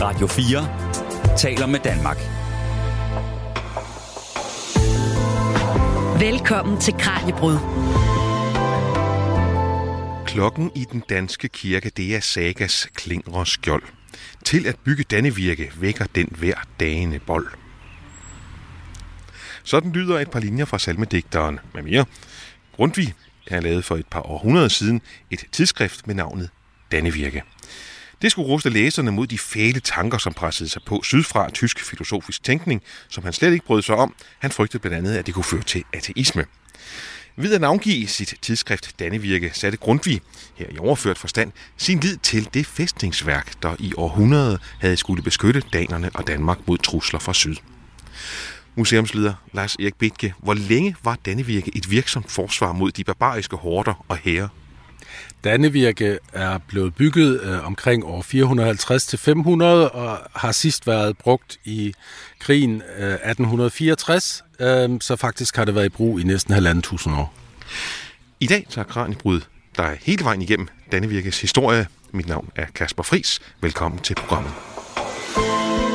Radio 4 taler med Danmark. Velkommen til Kranjebrud. Klokken i den danske kirke, det er Sagas klingre skjold. Til at bygge Dannevirke vækker den hver dagene bold. Sådan lyder et par linjer fra salmedigteren med mere. Grundtvig er lavet for et par århundreder siden et tidsskrift med navnet Dannevirke. Det skulle ruste læserne mod de fæle tanker, som pressede sig på sydfra tysk filosofisk tænkning, som han slet ikke brød sig om. Han frygtede blandt andet, at det kunne føre til ateisme. Ved at navngive sit tidsskrift Dannevirke satte Grundtvig, her i overført forstand, sin lid til det fæstningsværk, der i århundrede havde skulle beskytte danerne og Danmark mod trusler fra syd. Museumsleder Lars Erik Bitke, hvor længe var Dannevirke et virksomt forsvar mod de barbariske horder og hære? Dannevirke er blevet bygget øh, omkring år 450-500 og har sidst været brugt i krigen øh, 1864, øh, så faktisk har det været i brug i næsten halvanden tusind år. I dag tager Kranjebrud dig hele vejen igennem Dannevirkes historie. Mit navn er Kasper Fris. Velkommen til programmet.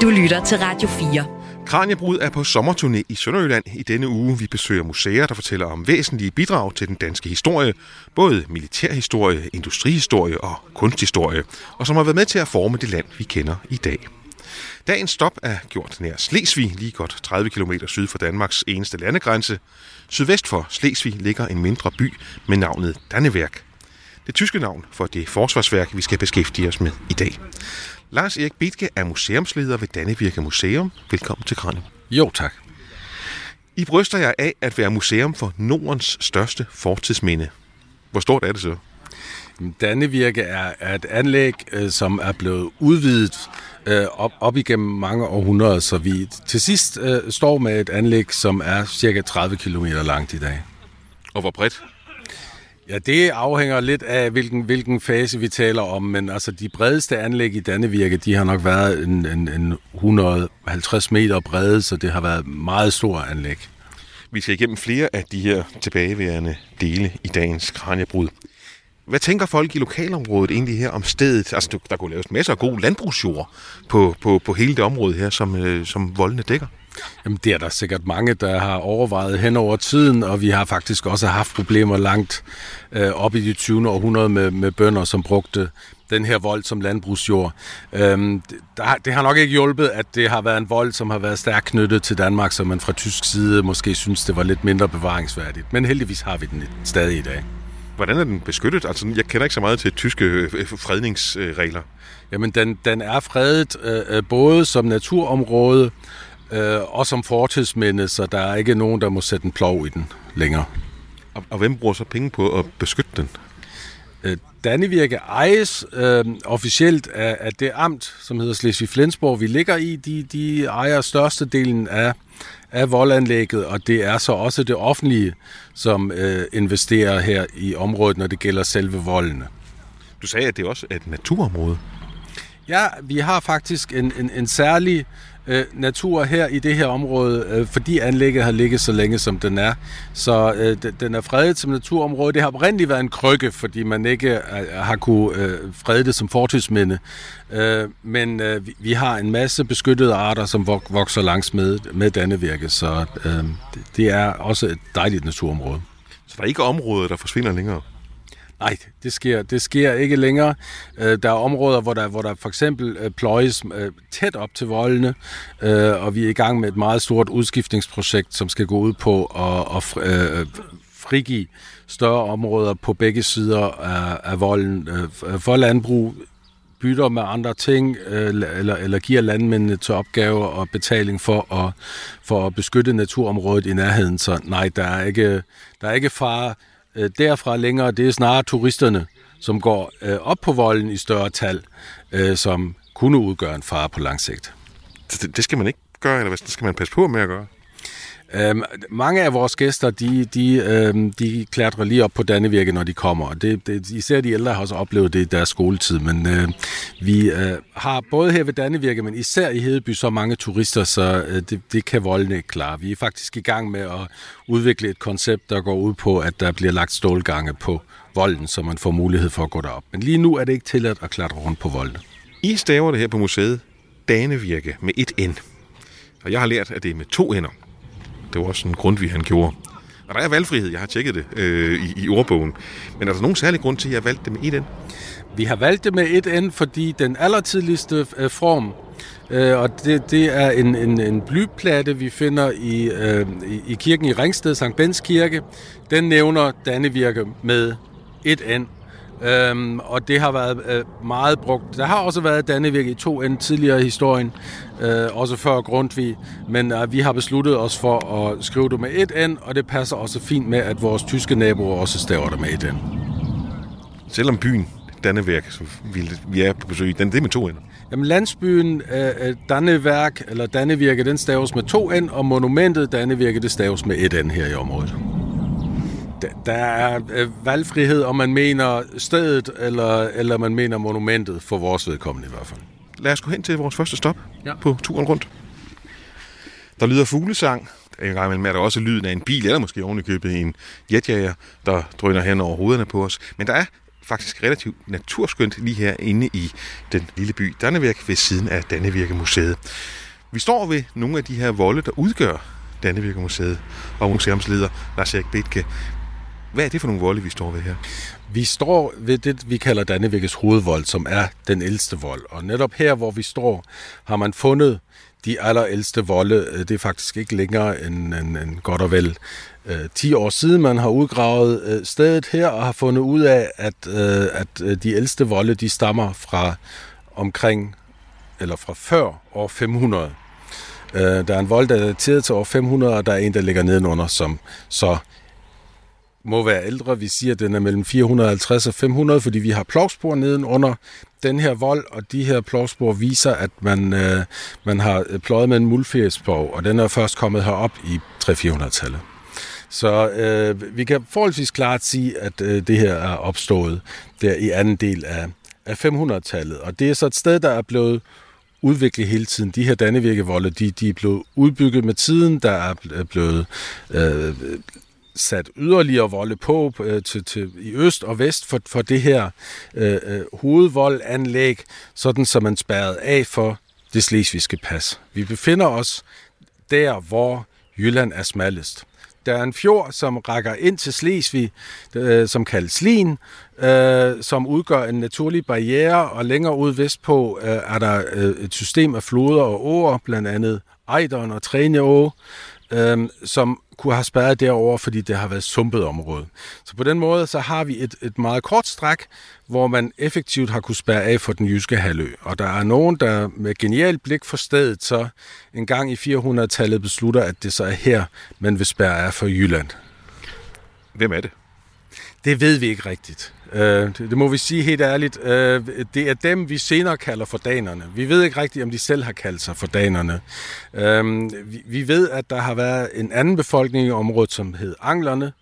Du lytter til Radio 4. Kranjebrud er på sommerturné i Sønderjylland i denne uge. Vi besøger museer, der fortæller om væsentlige bidrag til den danske historie, både militærhistorie, industrihistorie og kunsthistorie, og som har været med til at forme det land, vi kender i dag. Dagens stop er gjort nær Slesvig, lige godt 30 km syd for Danmarks eneste landegrænse. Sydvest for Slesvig ligger en mindre by med navnet Danneværk. Det tyske navn for det forsvarsværk, vi skal beskæftige os med i dag. Lars Erik Bitke er museumsleder ved Dannevirke Museum. Velkommen til Kranje. Jo, tak. I bryster jeg af at være museum for Nordens største fortidsminde. Hvor stort er det så? Dannevirke er, et anlæg, øh, som er blevet udvidet øh, op, op igennem mange århundreder, så vi til sidst øh, står med et anlæg, som er cirka 30 km langt i dag. Og hvor bredt? Ja, det afhænger lidt af, hvilken, hvilken fase vi taler om, men altså de bredeste anlæg i Dannevirke, de har nok været en, en, en 150 meter brede, så det har været meget store anlæg. Vi skal igennem flere af de her tilbageværende dele i dagens Kranjebrud. Hvad tænker folk i lokalområdet egentlig her om stedet? Altså, der kunne laves masser af god landbrugsjord på, på, på hele det område her, som, øh, som voldene dækker. Jamen, det er der sikkert mange, der har overvejet hen over tiden, og vi har faktisk også haft problemer langt øh, op i de 20. århundrede med, med bønder, som brugte den her vold som landbrugsjord. Øhm, der, det har nok ikke hjulpet, at det har været en vold, som har været stærkt knyttet til Danmark, så man fra tysk side måske synes, det var lidt mindre bevaringsværdigt. Men heldigvis har vi den stadig i dag. Hvordan er den beskyttet? Altså, jeg kender ikke så meget til tyske øh, fredningsregler. Jamen, den, den er fredet øh, både som naturområde øh, og som fortidsminde, så der er ikke nogen, der må sætte en plov i den længere. Og, og hvem bruger så penge på at beskytte den? Øh, Dannevirke ejes øh, officielt af, af det amt, som hedder Slesvig-Flensborg, vi ligger i. De, de ejer størstedelen af, af voldanlægget, og det er så også det offentlige, som øh, investerer her i området, når det gælder selve voldene. Du sagde, at det også er et naturområde. Ja, vi har faktisk en, en, en særlig øh, Øh, natur her i det her område, øh, fordi anlægget har ligget så længe, som den er. Så øh, den er fredet som naturområde. Det har oprindeligt været en krykke, fordi man ikke øh, har kunne øh, frede det som fortidsminde. Øh, men øh, vi, vi har en masse beskyttede arter, som vokser langs med, med Dannevirke, så øh, det er også et dejligt naturområde. Så der er ikke områder, der forsvinder længere? Nej, det sker, det sker ikke længere. Øh, der er områder, hvor der, hvor der for eksempel øh, pløjes øh, tæt op til voldene, øh, og vi er i gang med et meget stort udskiftningsprojekt, som skal gå ud på at, at øh, frigive større områder på begge sider af, af volden øh, for landbrug, bytter med andre ting, eller, eller giver landmændene til opgave og betaling for at, for at beskytte naturområdet i nærheden. Så nej, der er ikke, der er ikke fare øh, derfra længere, det er snarere turisterne, som går øh, op på volden i større tal, øh, som kunne udgøre en fare på lang sigt. Det, det skal man ikke gøre, eller hvad skal man passe på med at gøre? Øhm, mange af vores gæster, de, de, øhm, de klatrer lige op på Dannevirke, når de kommer. Og det, det, især de ældre har også oplevet det i deres skoletid. Men øh, vi øh, har både her ved Dannevirke, men især i Hedeby så mange turister, så øh, det, det kan voldene ikke klare. Vi er faktisk i gang med at udvikle et koncept, der går ud på, at der bliver lagt stålgange på volden, så man får mulighed for at gå derop. Men lige nu er det ikke tilladt at klatre rundt på voldene. I staver det her på museet Danevirke med et N. Og jeg har lært, at det er med to ender. Det var også en grund, vi han gjorde. Og der er valgfrihed, jeg har tjekket det øh, i, i ordbogen. Men er der nogen særlig grund til, at jeg valgte det med et N? Vi har valgt det med et N, fordi den allertidligste øh, form, øh, og det, det er en, en, en blyplade, vi finder i, øh, i, i kirken i Ringsted, Sankt Bens Kirke. Den nævner Dannevirke med et N. Øhm, og det har været øh, meget brugt. Der har også været Dannevirke i to end tidligere i historien, øh, også før Grundtvig, men øh, vi har besluttet os for at skrive det med et N, og det passer også fint med, at vores tyske naboer også staver det med et N. Selvom byen Dannevirke, som vi, vi er på besøg i, den det er med to ender. Jamen landsbyen øh, Danneværk, eller Dannevirke, den staves med to N, og monumentet Dannevirke, det staves med et N her i området. Der er øh, valgfrihed, om man mener stedet, eller, eller man mener monumentet, for vores vedkommende i hvert fald. Lad os gå hen til vores første stop Ja. på turen rundt. Der lyder fuglesang. En gang imellem er der også lyden af en bil, eller måske ovenikøbet en jetjager, der drøner hen over hovederne på os. Men der er faktisk relativt naturskønt lige her inde i den lille by Dannevirke ved siden af Dannevirke Museet. Vi står ved nogle af de her volde, der udgør Dannevirke Museet, og museumsleder Lars Erik Bethke. Hvad er det for nogle volde, vi står ved her? Vi står ved det, vi kalder Dannevirkes hovedvold, som er den ældste vold. Og netop her, hvor vi står, har man fundet de allerældste volde. Øh, det er faktisk ikke længere end, end, end godt og vel øh, 10 år siden, man har udgravet øh, stedet her og har fundet ud af, at, øh, at øh, de ældste volde, de stammer fra omkring, eller fra før år 500. Øh, der er en vold, der er dateret til år 500, og der er en, der ligger nedenunder, som så må være ældre. Vi siger, at den er mellem 450 og 500, fordi vi har plovspor nedenunder den her vold, og de her plovspor viser, at man, øh, man har øh, pløjet med en muldfjæsplov, og den er først kommet herop i 300-400-tallet. Så øh, vi kan forholdsvis klart sige, at øh, det her er opstået der i anden del af, af 500-tallet. Og det er så et sted, der er blevet udviklet hele tiden. De her Dannevirkevolde, de, de er blevet udbygget med tiden. Der er blevet øh, sat yderligere volde på øh, til, til, i øst og vest for, for det her øh, øh, hovedvoldanlæg, sådan som man spærrede af for det slesvigske pas. Vi befinder os der, hvor Jylland er smallest. Der er en fjord, som rækker ind til Slesvig, øh, som kaldes Slien, øh, som udgør en naturlig barriere, og længere ud vestpå øh, er der øh, et system af floder og åer, blandt andet Ejderen og Træneå, øh, som kunne have spærret derover, fordi det har været sumpet område. Så på den måde så har vi et, et meget kort stræk, hvor man effektivt har kunne spærre af for den jyske halvø. Og der er nogen, der med genialt blik for stedet, så en gang i 400-tallet beslutter, at det så er her, man vil spærre af for Jylland. Hvem er det? Det ved vi ikke rigtigt. Øh, det, må vi sige helt ærligt. Øh, det er dem, vi senere kalder for danerne. Vi ved ikke rigtigt, om de selv har kaldt sig for danerne. Øh, vi, vi ved, at der har været en anden befolkning i området, som hed anglerne,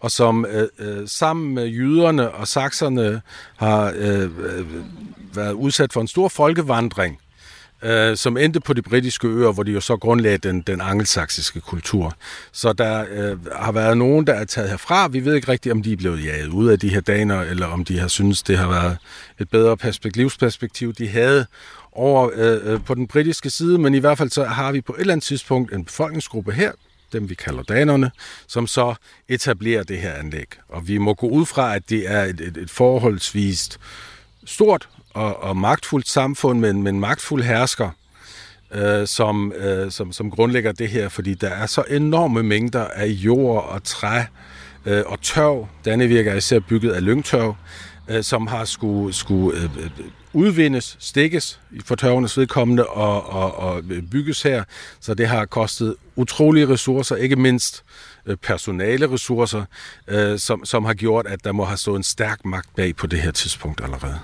og som øh, øh, sammen med jyderne og sakserne har øh, øh, været udsat for en stor folkevandring øh, som endte på de britiske øer, hvor de jo så grundlagde den, den angelsaksiske kultur. Så der øh, har været nogen, der er taget herfra. Vi ved ikke rigtigt, om de er blevet jaget ud af de her daner, eller om de har synes det har været et bedre perspektiv, livsperspektiv, de havde over øh, øh, på den britiske side, men i hvert fald så har vi på et eller andet tidspunkt en befolkningsgruppe her, dem vi kalder danerne, som så etablerer det her anlæg. Og vi må gå ud fra, at det er et, et, et forholdsvist stort og, og magtfuldt samfund med en, med en magtfuld hersker, øh, som, øh, som, som grundlægger det her, fordi der er så enorme mængder af jord og træ øh, og tørv. Dannevirke er især bygget af lyngtørv, øh, som har skulle, skulle øh, øh udvindes, stikkes for tørvenes vedkommende og, og, og øh, bygges her. Så det har kostet utrolige ressourcer, ikke mindst øh, personale ressourcer, øh, som, som har gjort, at der må have stået en stærk magt bag på det her tidspunkt allerede.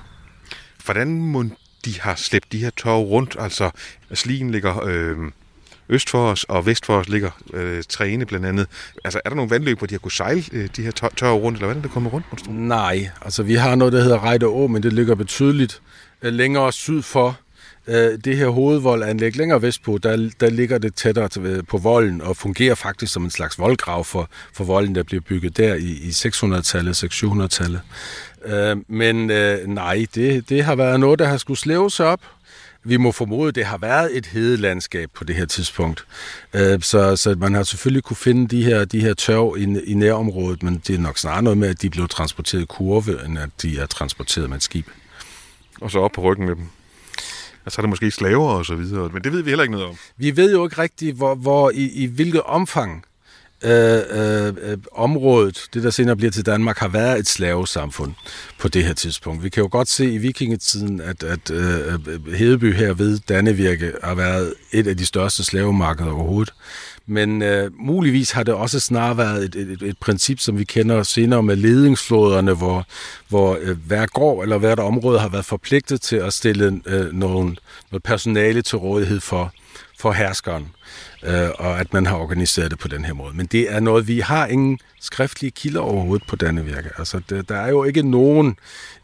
Hvordan må de har slæbt de her tog rundt? Altså, slien ligger øh, øst for os, og vest for os ligger øh, træne blandt andet. Altså, er der nogle vandløb, hvor de har kunnet sejle øh, de her tør- rundt, eller hvordan er det kommet rundt? Nej, altså vi har noget, der hedder Rejde Å, men det ligger betydeligt øh, længere syd for øh, det her hovedvoldanlæg. Længere vestpå, der, der ligger det tættere til, øh, på volden og fungerer faktisk som en slags voldgrav for, for volden, der bliver bygget der i, i 600-tallet, 600-tallet. Øh, men øh, nej, det, det har været noget, der har skulle slæves op vi må formode, at det har været et hedelandskab på det her tidspunkt. Øh, så, så man har selvfølgelig kunne finde de her, de her tørv i, i nærområdet, men det er nok snarere noget med, at de blev transporteret i kurve, end at de er transporteret med et skib. Og så op på ryggen med dem. Og så er der måske slaver og så videre, men det ved vi heller ikke noget om. Vi ved jo ikke rigtigt, hvor, hvor i, i hvilket omfang øh, øh, øh området, det der senere bliver til Danmark, har været et slavesamfund på det her tidspunkt. Vi kan jo godt se i vikingetiden, at, at øh, øh Hedeby her ved Dannevirke har været et af de største slavemarkeder overhovedet. Men øh, muligvis har det også snarere været et, et, et princip, som vi kender senere med ledingsfloderne, hvor, hvor øh, hver gård eller hvert område har været forpligtet til at stille øh, nogle, noget personale til rådighed for, for herskeren øh, og at man har organiseret det på den her måde. Men det er noget, vi har ingen skriftlige kilder overhovedet på Dannevirke. Altså, det, der er jo ikke nogen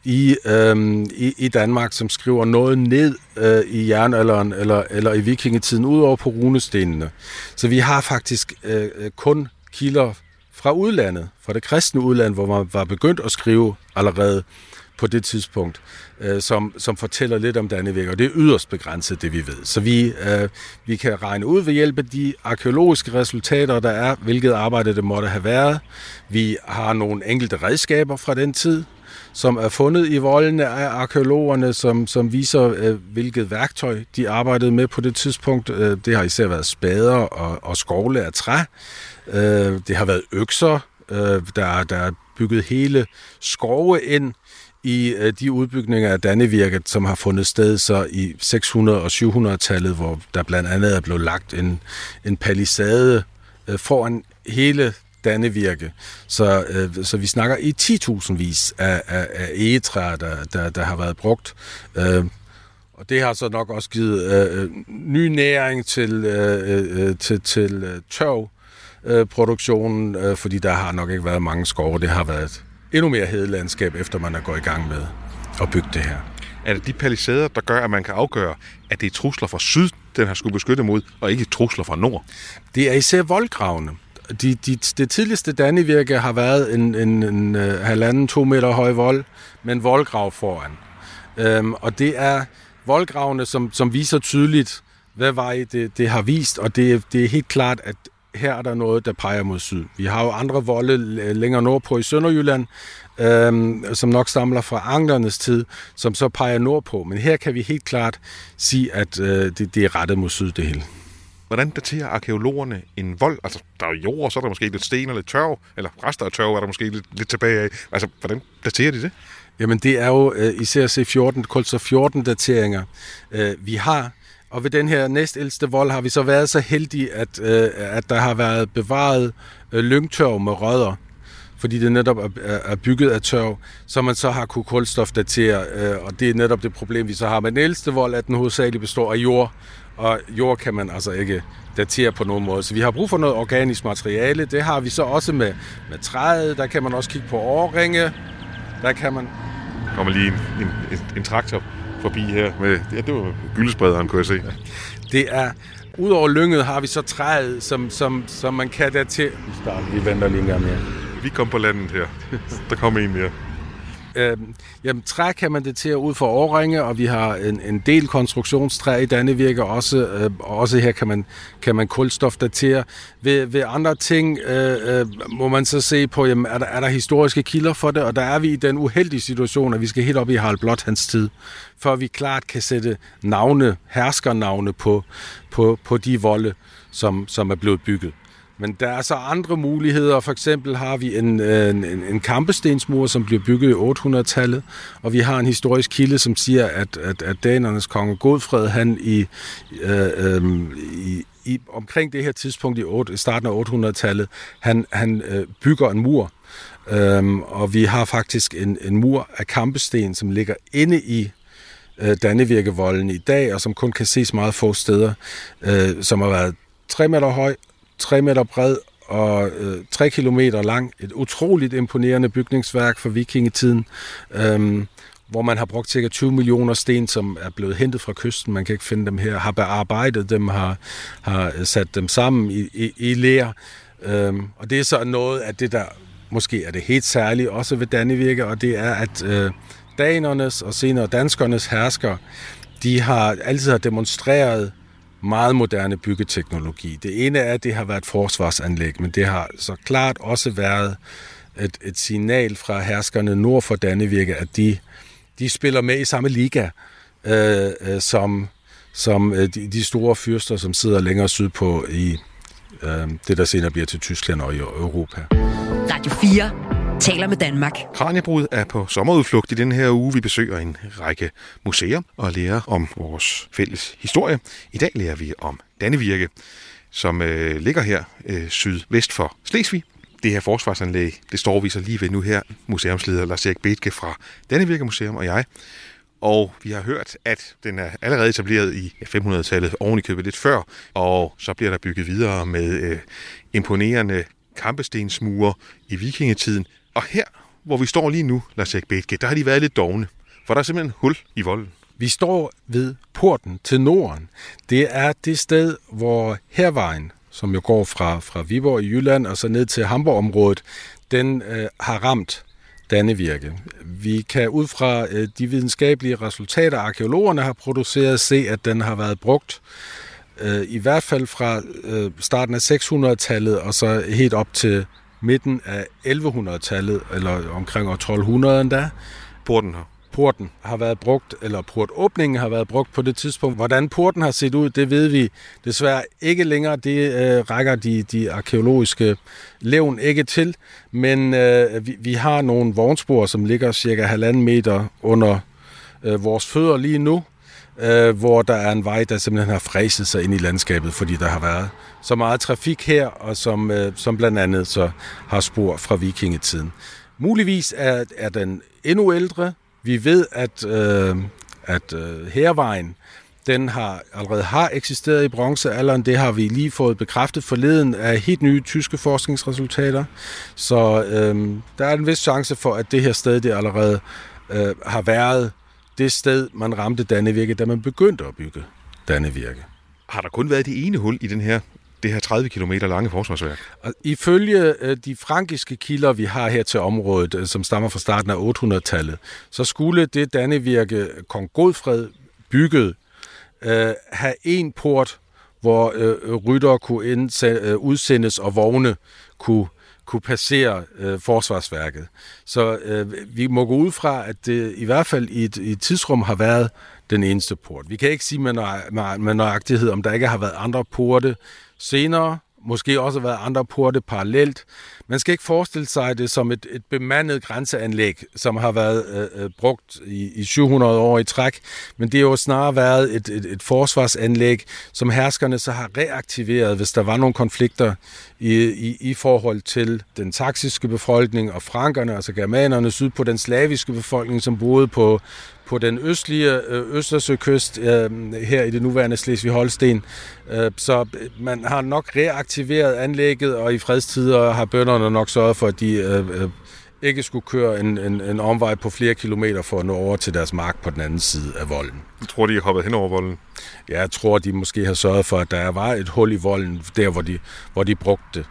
i, øh, i, i Danmark, som skriver noget ned øh, i jernalderen eller, eller i vikingetiden, udover på runestenene. Så vi har faktisk øh, øh kun kilder fra udlandet, fra det kristne udland, hvor man var begyndt at skrive allerede på det tidspunkt, øh, som, som fortæller lidt om Dannevirke, og det er yderst begrænset, det vi ved. Så vi, øh, vi kan regne ud ved hjælp af de arkeologiske resultater, der er, hvilket arbejde det måtte have været. Vi har nogle enkelte redskaber fra den tid, som er fundet i voldene af arkeologerne, som, som viser, øh, hvilket værktøj de arbejdede med på det tidspunkt. Øh, det har især været spader og, og skovle af træ. Øh, det har været økser, øh, der, der er bygget hele skove ind i øh, de udbygninger af Dannevirket, som har fundet sted så i 600- og 700-tallet, hvor der blandt andet er blevet lagt en, en palisade øh, foran hele Dannevirke. Så, øh, så vi snakker i 10.000 vis af, af, af egetræer, der, der, der har været brugt. Øh, og det har så nok også givet øh, øh ny næring til, øh, øh, øh til, til øh, tørvproduktionen, øh, fordi der har nok ikke været mange skove. Det har været endnu mere hedelandskab, efter man er gået i gang med at bygge det her. Er det de palisader, der gør, at man kan afgøre, at det er trusler fra syd, den har skulle beskytte mod, og ikke trusler fra nord? Det er især voldgravene. De, de, det tidligste Dannevirke har været en, en, en, en halvanden, to meter høj vold, med en voldgrav foran. Øhm, og det er voldgravene, som, som viser tydeligt, hvad vej det, det har vist, og det, det er helt klart, at her er der noget, der peger mod syd. Vi har jo andre volde længere nordpå i Sønderjylland, øhm, som nok stamler fra anglernes tid, som så peger nordpå. Men her kan vi helt klart sige, at øh, det, det er rettet mod syd, det hele. Hvordan daterer arkeologerne en vold? Altså, der er jord, så er der måske lidt sten og lidt tørv, eller rester af tørv er der måske lidt, lidt tilbage af. Altså, hvordan daterer de det? Jamen, det er jo øh, især C14, kulser 14 dateringer. Øh, vi har og ved den her næstældste vold har vi så været så heldige, at, øh, at der har været bevaret øh, lyngtørv med rødder, fordi det netop er, er bygget af tørv, så man så har kunne kulstofdatere, øh, og det er netop det problem, vi så har med den ældste vold, at den hovedsageligt består af jord, og jord kan man altså ikke datere på nogen måde. Så vi har brug for noget organisk materiale. Det har vi så også med, med træet. Der kan man også kigge på årringe. Der kan man... Der kommer lige en, en, en, en traktor forbi her. Med, ja, det var gyldesprederen, kunne jeg se. Det er, udover lynget har vi så træet, som, som, som man kan der til. Vi starter, vi venter lige en gang mere. Vi kom på landet her. Der kommer en mere. Øh, jamen, træ kan man det til ud for årringe, og vi har en, en del konstruktionstræ i Dannevirke også. Øh, også her kan man, kan man kulstofdatere. Ved, ved andre ting øh, øh, må man så se på, jamen, er, der, er der historiske kilder for det, og der er vi i den uheldige situation, at vi skal helt op i Harald Blåthands tid, før vi klart kan sætte navne, herskernavne på, på, på de volde, som, som er blevet bygget. Men der er så andre muligheder. For eksempel har vi en, øh, en, en kampestensmur, som bliver bygget i 800-tallet, og vi har en historisk kilde, som siger, at, at, at danernes konge Godfred, han i, øh, øh, i, i omkring det her tidspunkt i 8, starten af 800-tallet, han, han øh, bygger en mur, Øhm, og vi har faktisk en, en mur af kampesten, som ligger inde i øh, Dannevirkevolden i dag, og som kun kan ses meget få steder, øh, som har været 3 meter høj 3 meter bred og øh, 3 kilometer lang. Et utroligt imponerende bygningsværk for vikingetiden, øh, hvor man har brugt ca. 20 millioner sten, som er blevet hentet fra kysten. Man kan ikke finde dem her. Har bearbejdet dem, har, har øh, sat dem sammen i, i, i lær. Øh, og det er så noget af det, der måske er det helt særlige også ved Dannevirke, og det er, at øh, danernes og senere danskernes hersker de har altid har demonstreret meget moderne byggeteknologi. Det ene er, at det har været forsvarsanlæg, men det har så klart også været et, et signal fra herskerne nord for Dannevirke, at de, de spiller med i samme liga øh, øh, som, som øh, de, de store fyrster, som sidder længere sydpå i øh, det, der senere bliver til Tyskland og i Europa. Radio 4 taler med Danmark. Kranjebrud er på sommerudflugt i den her uge. Vi besøger en række museer og lærer om vores fælles historie. I dag lærer vi om Dannevirke, som øh, ligger her øh, sydvest for Slesvig. Det her forsvarsanlæg, det står vi så lige ved nu her, museumsleder Lars Erik Bethke fra Dannevirke Museum og jeg. Og vi har hørt, at den er allerede etableret i 500-tallet, oven i købet lidt før, og så bliver der bygget videre med øh, imponerende kampestensmure i vikingetiden. Og her, hvor vi står lige nu, Lars Erik Bethke, der har de været lidt dogne, for der er simpelthen hul i volden. Vi står ved porten til Norden. Det er det sted, hvor hervejen, som jo går fra, fra Viborg i Jylland og så ned til Hamburg-området, den øh, har ramt Dannevirke. Vi kan ud fra øh, de videnskabelige resultater, arkeologerne har produceret, se, at den har været brugt øh, i hvert fald fra øh, starten af 600-tallet og så helt op til midten af 1100-tallet, eller omkring år 1200 endda. Porten her. Porten har været brugt, eller portåbningen har været brugt på det tidspunkt. Hvordan porten har set ud, det ved vi desværre ikke længere. Det øh, rækker de, de arkeologiske levn ikke til. Men øh, vi, vi har nogle vognspor, som ligger cirka halvanden meter under øh, vores fødder lige nu, øh, hvor der er en vej, der simpelthen har fræset sig ind i landskabet, fordi der har været så meget trafik her, og som, øh, som blandt andet så har spor fra vikingetiden. Muligvis er, er den endnu ældre. Vi ved, at, øh, at øh, hervejen den har allerede har eksisteret i bronzealderen. Det har vi lige fået bekræftet forleden af helt nye tyske forskningsresultater. Så øh, der er en vis chance for, at det her sted det allerede øh, har været det sted, man ramte Dannevirke, da man begyndte at bygge Dannevirke. Har der kun været det ene hul i den her det her 30 km lange forsvarsværk? Og ifølge øh, de frankiske kilder, vi har her til området, øh, som stammer fra starten af 800-tallet, så skulle det Dannevirke kong Godfred bygget øh, have en port, hvor øh, rytter kunne øh, udsendes og vogne kunne kunne passere øh, forsvarsværket. Så øh, vi må gå ud fra, at det i hvert fald i et, i et tidsrum har været den eneste port. Vi kan ikke sige med, nøj, med, med nøjagtighed, om der ikke har været andre porte senere, måske også været andre porte parallelt. Man skal ikke forestille sig det som et, et bemandet grænseanlæg, som har været øh, øh brugt i, i 700 år i træk, men det har jo snarere været et, et, et forsvarsanlæg, som herskerne så har reaktiveret, hvis der var nogle konflikter i, i, i forhold til den taksiske befolkning og frankerne, altså germanerne, syd på den slaviske befolkning, som boede på, på den østlige øh, Østersøkyst øh, her i det nuværende Slesvig-Holsten. Øh, så man har nok reaktiveret anlægget, og i fredstider har bønderne nok sørget for, at de ikke skulle køre en, en, en omvej på flere kilometer for at nå over til deres mark på den anden side af volden. Jeg tror, de har hoppet hen over volden? Ja, jeg tror, de måske har sørget for, at der var et hul i volden, der hvor de, hvor de brugte det,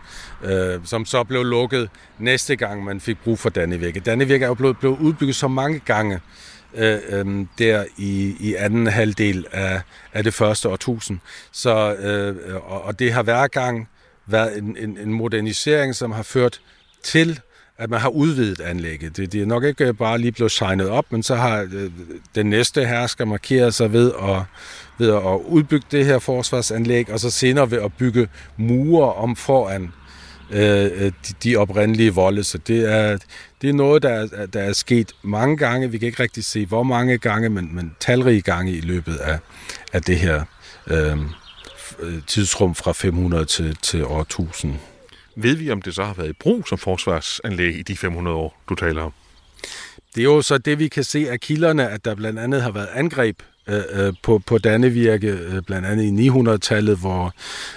øh, som så blev lukket næste gang, man fik brug for Dannevirke. Dannevirke er jo blevet, blevet udbygget så mange gange, øh, øh, der i, i anden halvdel af, af det første årtusind. Så, øh, og, og det har hver gang været en, en, en modernisering, som har ført til at man har udvidet anlægget. Det, det er nok ikke øh, bare lige blevet signet op, men så har øh, den næste hersker markeret sig ved at, ved at udbygge det her forsvarsanlæg, og så senere ved at bygge mure om foran øh, øh, de, de oprindelige volde. Så det er, det er noget, der er, der er sket mange gange. Vi kan ikke rigtig se, hvor mange gange, men, men talrige gange i løbet af, af det her øh, tidsrum fra 500 til, til år 1000. Ved vi, om det så har været i brug som forsvarsanlæg i de 500 år, du taler om? Det er jo så det, vi kan se af kilderne, at der blandt andet har været angreb Øh, øh, på, på Dannevirke, øh, blandt andet i 900-tallet, hvor,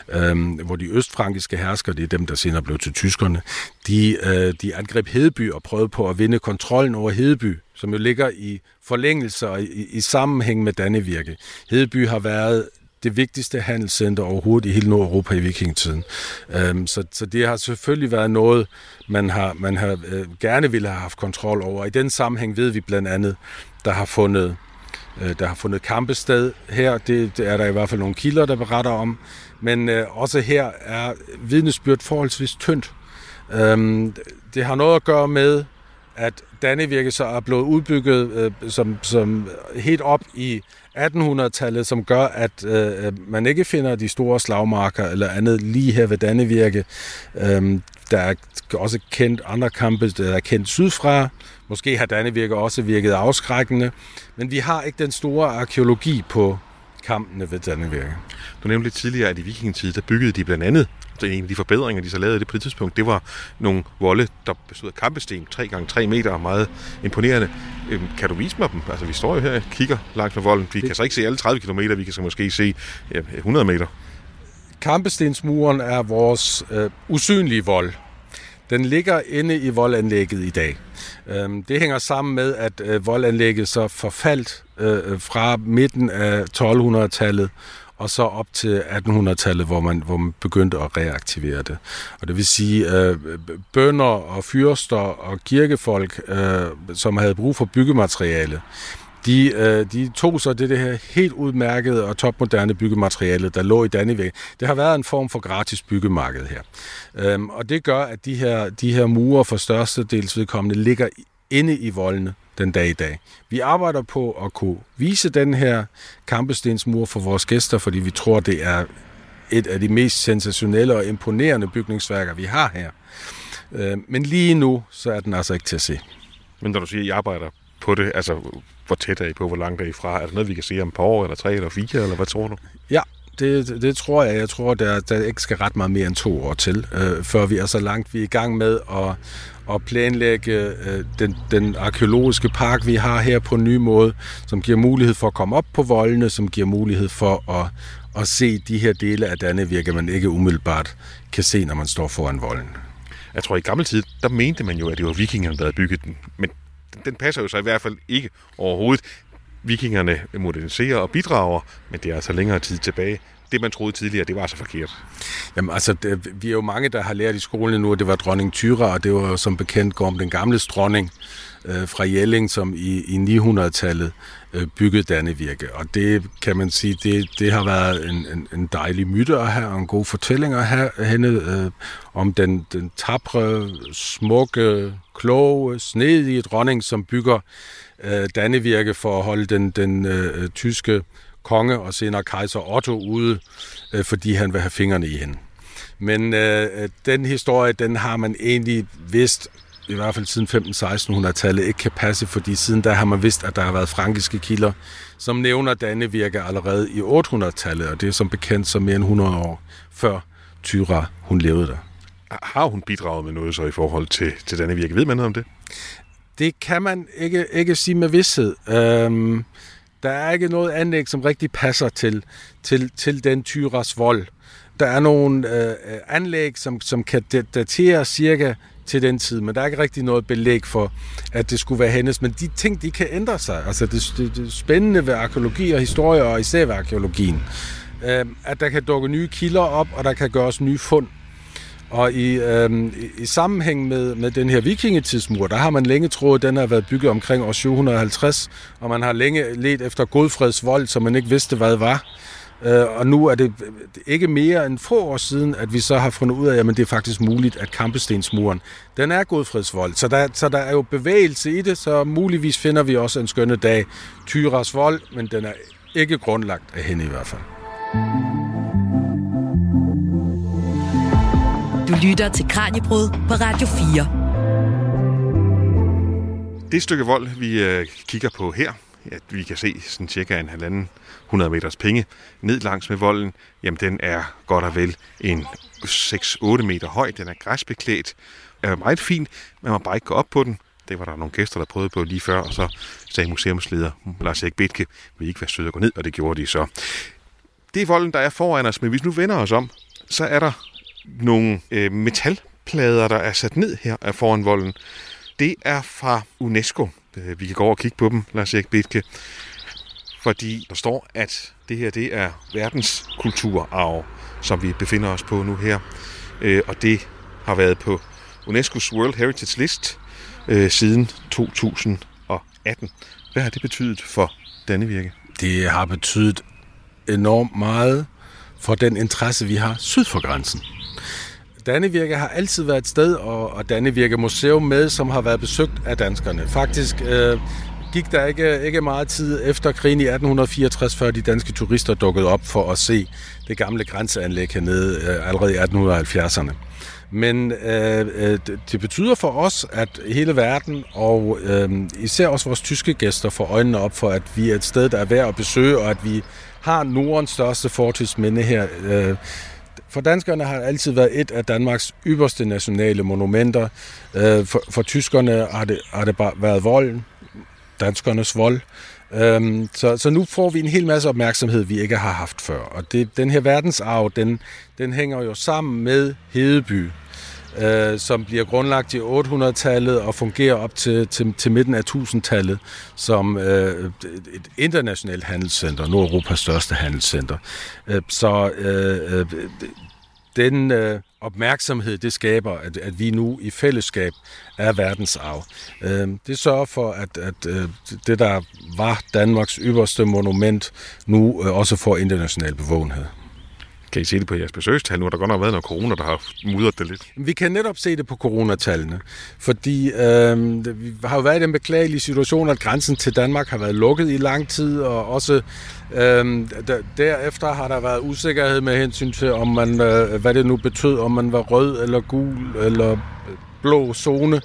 øh, hvor de østfrankiske herskere, det er dem, der senere blev til tyskerne, de, øh, de angreb Hedeby og prøvede på at vinde kontrollen over Hedeby, som jo ligger i forlængelse og i, i sammenhæng med Dannevirke. Hedeby har været det vigtigste handelscenter overhovedet i hele Nordeuropa i vikingetiden. Øhm, så, så det har selvfølgelig været noget, man har, man har øh, gerne ville have haft kontrol over. I den sammenhæng ved vi blandt andet, der har fundet øh, der har fundet kampested her. Det, det er der i hvert fald nogle kilder, der beretter om. Men øh, også her er vidnesbyrd forholdsvis tyndt. Øhm, det har noget at gøre med, at Dannevirke så er blevet udbygget øh, som, som helt op i 1800-tallet, som gør, at øh, man ikke finder de store slagmarker eller andet lige her ved Dannevirke. Øhm, der er også kendt andre kampe, der er kendt sydfra. Måske har Dannevirke også virket afskrækkende. Men vi har ikke den store arkeologi på kampene ved Dannevirke. Du nævnte lidt tidligere, at i vikingetid, der byggede de blandt andet en af de forbedringer, de så lavede det på det tidspunkt, det var nogle volde, der bestod af kampesten, 3 gange 3 meter, meget imponerende. Øhm, kan du vise mig dem? Altså, vi står jo her og kigger langt med volden. Vi det... kan så ikke se alle 30 km, vi kan så måske se ja, 100 meter. Kampestensmuren er vores øh, usynlige vold. Den ligger inde i voldanlægget i dag. Øhm, det hænger sammen med, at øh, voldanlægget så forfaldt øh, fra midten af 1200-tallet og så op til 1800-tallet, hvor man, hvor man begyndte at reaktivere det. Og det vil sige, øh, bønder og fyrster og kirkefolk, øh, som havde brug for byggemateriale, de, øh, de tog så det, det her helt udmærkede og topmoderne byggemateriale, der lå i Dannevæg. Det har været en form for gratis byggemarked her. Øhm, og det gør, at de her, de her murer for størstedels vedkommende ligger inde i voldene den dag i dag. Vi arbejder på at kunne vise den her kampestensmur for vores gæster, fordi vi tror, det er et af de mest sensationelle og imponerende bygningsværker, vi har her. Øh, men lige nu, så er den altså ikke til at se. Men når du siger, at I arbejder på det, altså hvor tæt er I på, hvor langt er I fra? Er det noget, vi kan se om et par år, eller tre, eller fire, eller hvad tror du? Ja, det, det tror jeg. Jeg tror, der, der ikke skal ret meget mere end to år til, øh, før vi er så langt. Vi er i gang med at, at planlægge øh, den, den arkeologiske park, vi har her på en ny måde, som giver mulighed for at komme op på voldene, som giver mulighed for at, at se de her dele af Dannevirke, man ikke umiddelbart kan se, når man står foran volden. Jeg tror, i gammel tid, der mente man jo, at det var vikingerne, der havde bygget den. Men den passer jo så i hvert fald ikke overhovedet. Vikingerne moderniserer og bidrager, men det er altså længere tid tilbage det, man troede tidligere, det var så forkert. Jamen altså, det, vi er jo mange, der har lært i skolen nu, at det var dronning Tyra, og det var som bekendt om den gamle dronning øh, fra Jelling, som i, i 900-tallet øh, byggede Dannevirke. Og det kan man sige, det, det har været en, en, en dejlig myte at have, og en god fortælling at have henne øh, om den, den tabre, smukke, kloge, snedige dronning, som bygger øh, Dannevirke for at holde den, den øh, tyske konge og senere kejser Otto ude, øh, fordi han vil have fingrene i hende. Men øh, den historie, den har man egentlig vidst, i hvert fald siden 15-1600-tallet, ikke kan passe, fordi siden da har man vidst, at der har været frankiske kilder, som nævner Dannevirke allerede i 800-tallet, og det er som bekendt så mere end 100 år før Tyra, hun levede der. Har hun bidraget med noget så i forhold til, til Dannevirke? Ved man noget om det? Det kan man ikke, ikke sige med vidshed. Øhm, der er ikke noget anlæg, som rigtig passer til, til, til den tyras vold. Der er nogle øh, anlæg, som, som kan datere cirka til den tid, men der er ikke rigtig noget belæg for, at det skulle være hendes. Men de ting, de kan ændre sig. Altså det, det, det spændende ved arkeologi og historie, og især ved arkeologien, øh, at der kan dukke nye kilder op, og der kan gøres nye fund. Og i, øhm, i, i sammenhæng med, med den her vikingetidsmur, der har man længe troet, at den har været bygget omkring år 750, og man har længe let efter Godfreds vold, som man ikke vidste, hvad det var. Øh, og nu er det ikke mere end få år siden, at vi så har fundet ud af, at det er faktisk muligt, at kampestensmuren, den er Godfreds vold. Så der, så der er jo bevægelse i det, så muligvis finder vi også en skønne dag Tyras vold, men den er ikke grundlagt af hende i hvert fald. Du lytter til Kranjebrud på Radio 4. Det stykke vold, vi øh, kigger på her, at vi kan se sådan cirka en halvanden 100 meters penge ned langs med volden, jamen den er godt og vel en 6-8 meter høj. Den er græsbeklædt, er meget fin, man må bare ikke gå op på den. Det var der nogle gæster, der prøvede på lige før, og så sagde museumsleder Lars Erik Bitke, vil I ikke være søde at gå ned, og det gjorde de så. Det er volden, der er foran os, men hvis nu vender os om, så er der nogle øh, metalplader, der er sat ned her af foran volden. Det er fra UNESCO. Øh, vi kan gå over og kigge på dem, Lars Erik Bitke. Fordi der står, at det her det er verdens kulturarv, som vi befinder os på nu her. Øh, og det har været på UNESCO's World Heritage List øh, siden 2018. Hvad har det betydet for Dannevirke? Det har betydet enormt meget for den interesse, vi har syd for grænsen. Dannevirke har altid været et sted, og, og Dannevirke Museum med, som har været besøgt af danskerne. Faktisk øh, gik der ikke, ikke meget tid efter krigen i 1864, før de danske turister dukkede op for at se det gamle grænseanlæg hernede øh, allerede i 1870'erne. Men øh, øh det betyder for os, at hele verden, og øh, især også vores tyske gæster, får øjnene op for, at vi er et sted, der er værd at besøge, og at vi har Nordens største fortidsminde her. Øh, for danskerne har det altid været et af Danmarks ypperste nationale monumenter. Øh, for, for tyskerne har det, har det bare været volden, danskernes vold. Øhm, så, så nu får vi en hel masse opmærksomhed, vi ikke har haft før. Og det, den her verdensarv, den, den hænger jo sammen med Hedeby, øh, som bliver grundlagt i 800-tallet og fungerer op til, til, til midten af 1000-tallet som øh, et internationalt handelscenter, Nordeuropas største handelscenter. Øh, så øh, øh den øh, opmærksomhed, det skaber, at, at vi nu i fællesskab er verdensarv. Øh, det sørger for, at, at øh, det, der var Danmarks ypperste monument, nu øh, også får international bevågenhed. Kan I se det på jeres besøgstal? Nu har der godt nok været noget corona, der har mudret det lidt. Vi kan netop se det på coronatallene, fordi øh, vi har jo været i den beklagelige situation, at grænsen til Danmark har været lukket i lang tid, og også øh, derefter har der været usikkerhed med hensyn til, om man, øh, hvad det nu betød, om man var rød eller gul eller blå zone.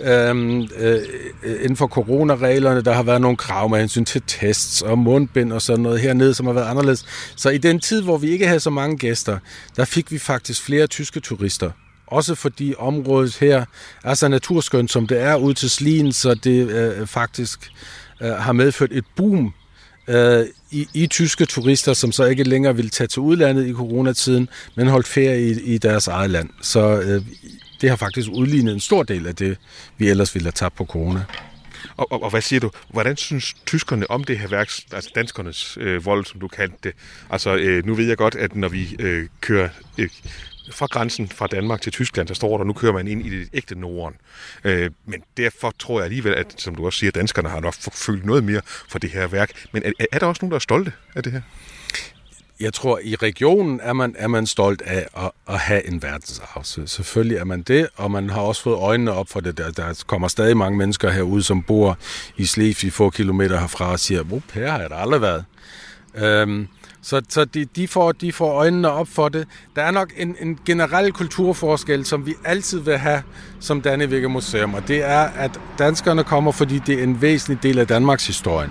Øhm, øh, inden for coronareglerne, der har været nogle krav med hensyn til tests og mundbind og sådan noget hernede, som har været anderledes. Så i den tid, hvor vi ikke havde så mange gæster, der fik vi faktisk flere tyske turister. Også fordi området her er så naturskønt, som det er ud til Slien, så det øh, faktisk øh, har medført et boom øh, i, i tyske turister, som så ikke længere ville tage til udlandet i coronatiden, men holdt ferie i, i deres eget land. Så øh, det har faktisk udlignet en stor del af det, vi ellers ville have tabt på corona. Og, og, og hvad siger du? Hvordan synes tyskerne om det her værk, altså danskernes øh, vold, som du kaldte det? Altså, øh, nu ved jeg godt, at når vi øh, kører øh, fra grænsen fra Danmark til Tyskland, der står der, nu kører man ind i det ægte Norden. Øh, men derfor tror jeg alligevel, at, som du også siger, danskerne har nok følt noget mere for det her værk. Men er, er der også nogen, der er stolte af det her? Jeg tror, i regionen er man, er man stolt af at, at have en verdensarv. Så selvfølgelig er man det, og man har også fået øjnene op for det. Der, der kommer stadig mange mennesker herude, som bor i Slesvig få kilometer herfra og siger, hvor her har jeg da aldrig været. Øhm, så så de, de, får, de får øjnene op for det. Der er nok en, en generel kulturforskel, som vi altid vil have som Dannevirke Museum, og det er, at danskerne kommer, fordi det er en væsentlig del af Danmarks historie.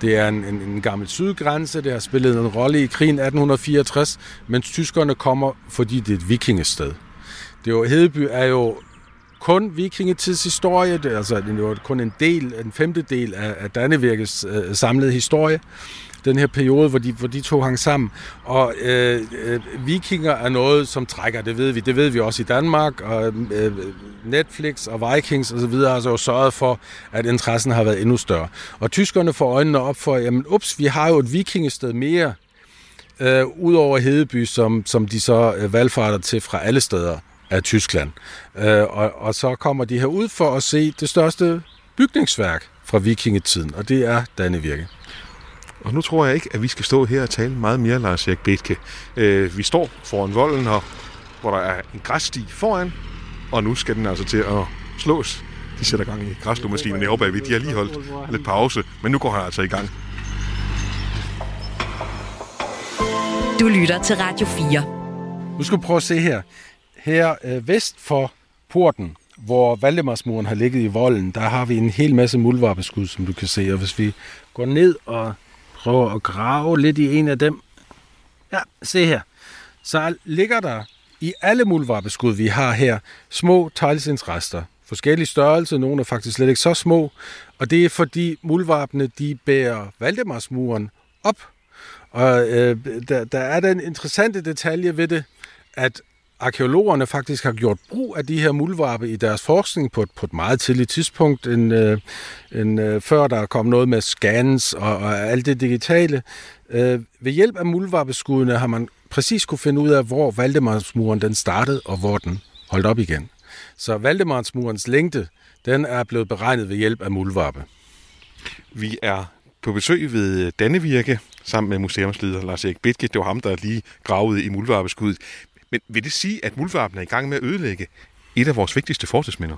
Det er en, en, en gammel sydgrænse, det har spillet en rolle i krigen 1864, mens tyskerne kommer, fordi det er et vikingested. Det er jo, Hedeby er jo kun vikingetidshistorie, det er, altså, det er jo kun en del, en femtedel af, af Dannevirkes øh, samlede historie den her periode, hvor de, hvor de to hang sammen. Og øh, øh, vikinger er noget, som trækker, det ved vi. Det ved vi også i Danmark, og øh, Netflix og Vikings osv. har altså sørget for, at interessen har været endnu større. Og tyskerne får øjnene op for, jamen ups, vi har jo et vikingested mere, øh, ud over Hedeby, som, som de så øh, valgfarter til fra alle steder af Tyskland. Øh, og, og så kommer de her ud for at se det største bygningsværk fra vikingetiden, og det er Dannevirke. Og nu tror jeg ikke, at vi skal stå her og tale meget mere, Lars Erik Bethke. Øh, vi står foran volden, og, hvor der er en græssti foran, og nu skal den altså til at slås. De sætter gang i græsslåmaskinen herovre bagved. De har lige holdt lidt pause, men nu går han altså i gang. Du lytter til Radio 4. Nu skal vi prøve at se her. Her øh, vest for porten, hvor Valdemarsmuren har ligget i volden, der har vi en hel masse muldvarpeskud, som du kan se. Og hvis vi går ned og prøver at grave lidt i en af dem. Ja, se her. Så ligger der i alle muldvarpeskud, vi har her, små teglstensrester. Forskellige størrelse, nogle er faktisk slet ikke så små. Og det er fordi muldvarpene, de bærer Valdemarsmuren op. Og øh, der, der er den interessante detalje ved det, at arkeologerne faktisk har gjort brug af de her muldvarpe i deres forskning på et, på et meget tidligt tidspunkt, end, øh, end øh, før der kom noget med scans og, og alt det digitale. Øh, ved hjælp af muldvarpeskuddene har man præcis kunne finde ud af, hvor Valdemarsmuren den startede og hvor den holdt op igen. Så Valdemarsmurens længde, den er blevet beregnet ved hjælp af muldvarpe. Vi er på besøg ved Dannevirke sammen med museumsleder Lars Erik Bitke. Det var ham, der lige gravede i muldvarpeskuddet. Men vil det sige, at muldvarpen er i gang med at ødelægge et af vores vigtigste fortidsminder?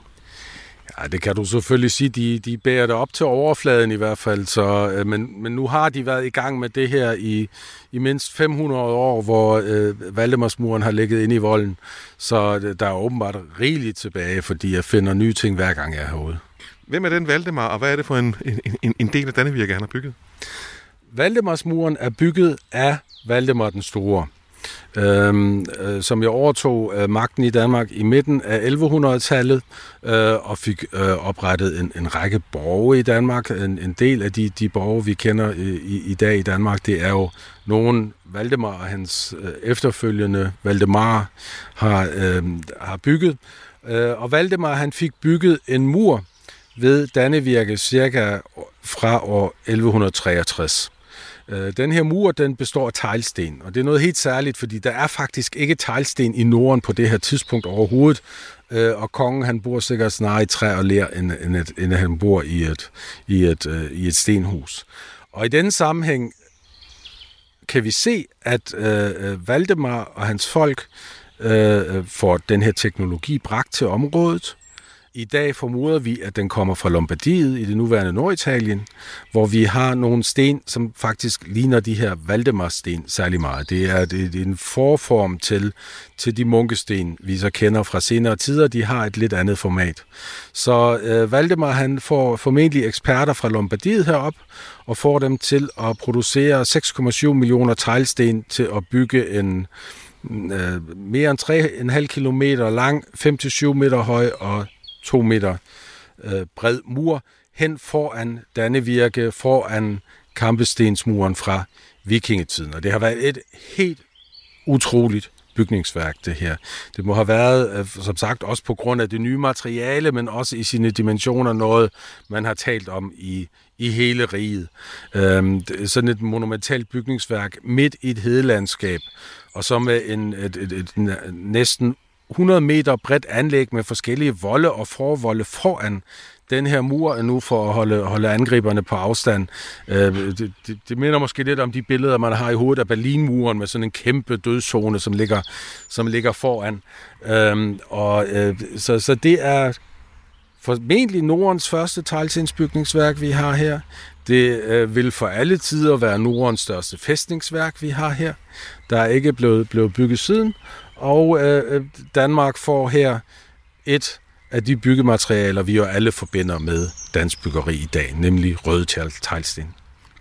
Ja, det kan du selvfølgelig sige. De, de bærer det op til overfladen i hvert fald. Så, øh, men, men nu har de været i gang med det her i, i mindst 500 år, hvor øh, Valdemarsmuren har ligget inde i volden. Så øh, der er åbenbart rigeligt tilbage, fordi jeg finder nye ting hver gang jeg er herude. Hvem er den Valdemar, og hvad er det for en, en, en del af Dannevirke, han har bygget? Valdemarsmuren er bygget af Valdemar den Store Øhm, øh, som jeg overtog øh, magten i Danmark i midten af 1100-tallet øh, og fik øh, oprettet en, en række borge i Danmark. En, en del af de, de borge, vi kender øh, i, i dag i Danmark, det er jo nogen Valdemar og hans øh, efterfølgende Valdemar har, øh, har bygget. Øh, og Valdemar han fik bygget en mur ved Dannevirke cirka fra år 1163. Øh, den her mur, den består af teglsten, og det er noget helt særligt, fordi der er faktisk ikke teglsten i Norden på det her tidspunkt overhovedet, øh, og kongen han bor sikkert snarere i træ og ler, end, end, et, end han bor i et, i, et, øh, i et stenhus. Og i denne sammenhæng kan vi se, at øh, Valdemar og hans folk øh, får den her teknologi bragt til området, i dag formoder vi, at den kommer fra Lombardiet i det nuværende Norditalien, hvor vi har nogle sten, som faktisk ligner de her Valdemar-sten særlig meget. Det er, det, er en forform til, til de munkesten, vi så kender fra senere tider. De har et lidt andet format. Så øh, Valdemar han får formentlig eksperter fra Lombardiet herop, og får dem til at producere 6,7 millioner teglsten til at bygge en øh, mere end 3,5 km lang, 5-7 meter høj og to meter øh, bred mur hen foran Dannevirke, foran kampestensmuren fra vikingetiden. Og det har været et helt utroligt bygningsværk, det her. Det må have været, øh, som sagt, også på grund af det nye materiale, men også i sine dimensioner noget, man har talt om i, i hele riget. Øhm, sådan et monumentalt bygningsværk midt i et hedelandskab, og så med en, et, et, et, et næsten 100 meter bredt anlæg med forskellige volde og forvolde foran den her mur nu for at holde, holde angriberne på afstand. Øh, det, det, det minder måske lidt om de billeder, man har i hovedet af Berlinmuren med sådan en kæmpe dødszone, som ligger, som ligger foran. Øh, og, øh, så, så det er formentlig Nordens første teglstensbygningsværk, vi har her. Det øh, vil for alle tider være Nordens største fæstningsværk, vi har her. Der er ikke blevet, blevet bygget siden, og øh, øh, Danmark får her et af de byggematerialer, vi jo alle forbinder med dansk byggeri i dag, nemlig røde teglsten.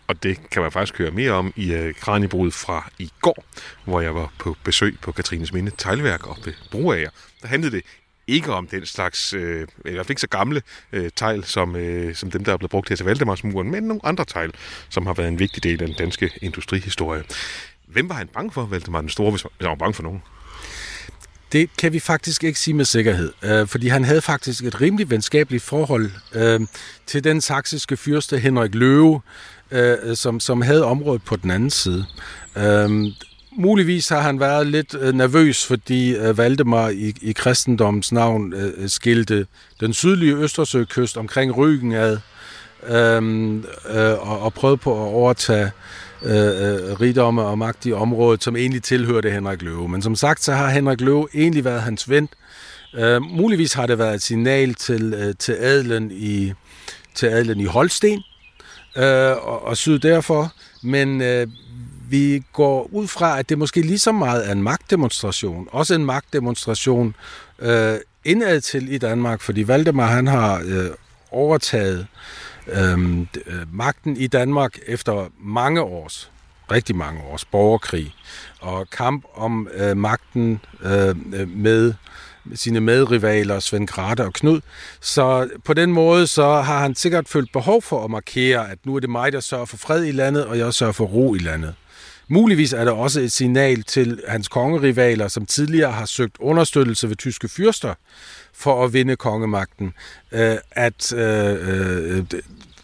Og det kan man faktisk høre mere om i øh, Kranjebrud fra i går, hvor jeg var på besøg på Katrines Minde Teglværk og ved Broager. Der handlede det ikke om den slags, øh, i hvert fald ikke så gamle øh, tegl, som, øh, som dem, der er blevet brugt her til Valdemarsmuren, men nogle andre tegl, som har været en vigtig del af den danske industrihistorie. Hvem var han bange for, Valdemar den Store, hvis han var bange for nogen? Det kan vi faktisk ikke sige med sikkerhed, øh, fordi han havde faktisk et rimelig venskabeligt forhold øh, til den saksiske fyrste Henrik Løve, øh, som, som havde området på den anden side. Øh, muligvis har han været lidt øh, nervøs, fordi øh, Valdemar i, i kristendommens navn øh, skilte den sydlige Østersøkyst omkring Ryggen ad, øh, øh, og, og prøvede på at overtage Øh, øh rigdomme og magt i området, som egentlig tilhørte Henrik Løve. Men som sagt, så har Henrik Løve egentlig været hans ven. Øh, muligvis har det været et signal til, øh, til adelen i, til adelen i Holsten øh, og, og syd derfor. Men øh, vi går ud fra, at det måske lige så meget er en magtdemonstration. Også en magtdemonstration øh, indad til i Danmark, fordi Valdemar han har øh, overtaget øh, øhm, øh, magten i Danmark efter mange års, rigtig mange års borgerkrig og kamp om øh, magten øh, øh med sine medrivaler Svend Grate og Knud. Så på den måde så har han sikkert følt behov for at markere, at nu er det mig, der sørger for fred i landet, og jeg sørger for ro i landet. Muligvis er det også et signal til hans kongerivaler, som tidligere har søgt understøttelse ved tyske fyrster for at vinde kongemagten, øh, at øh, øh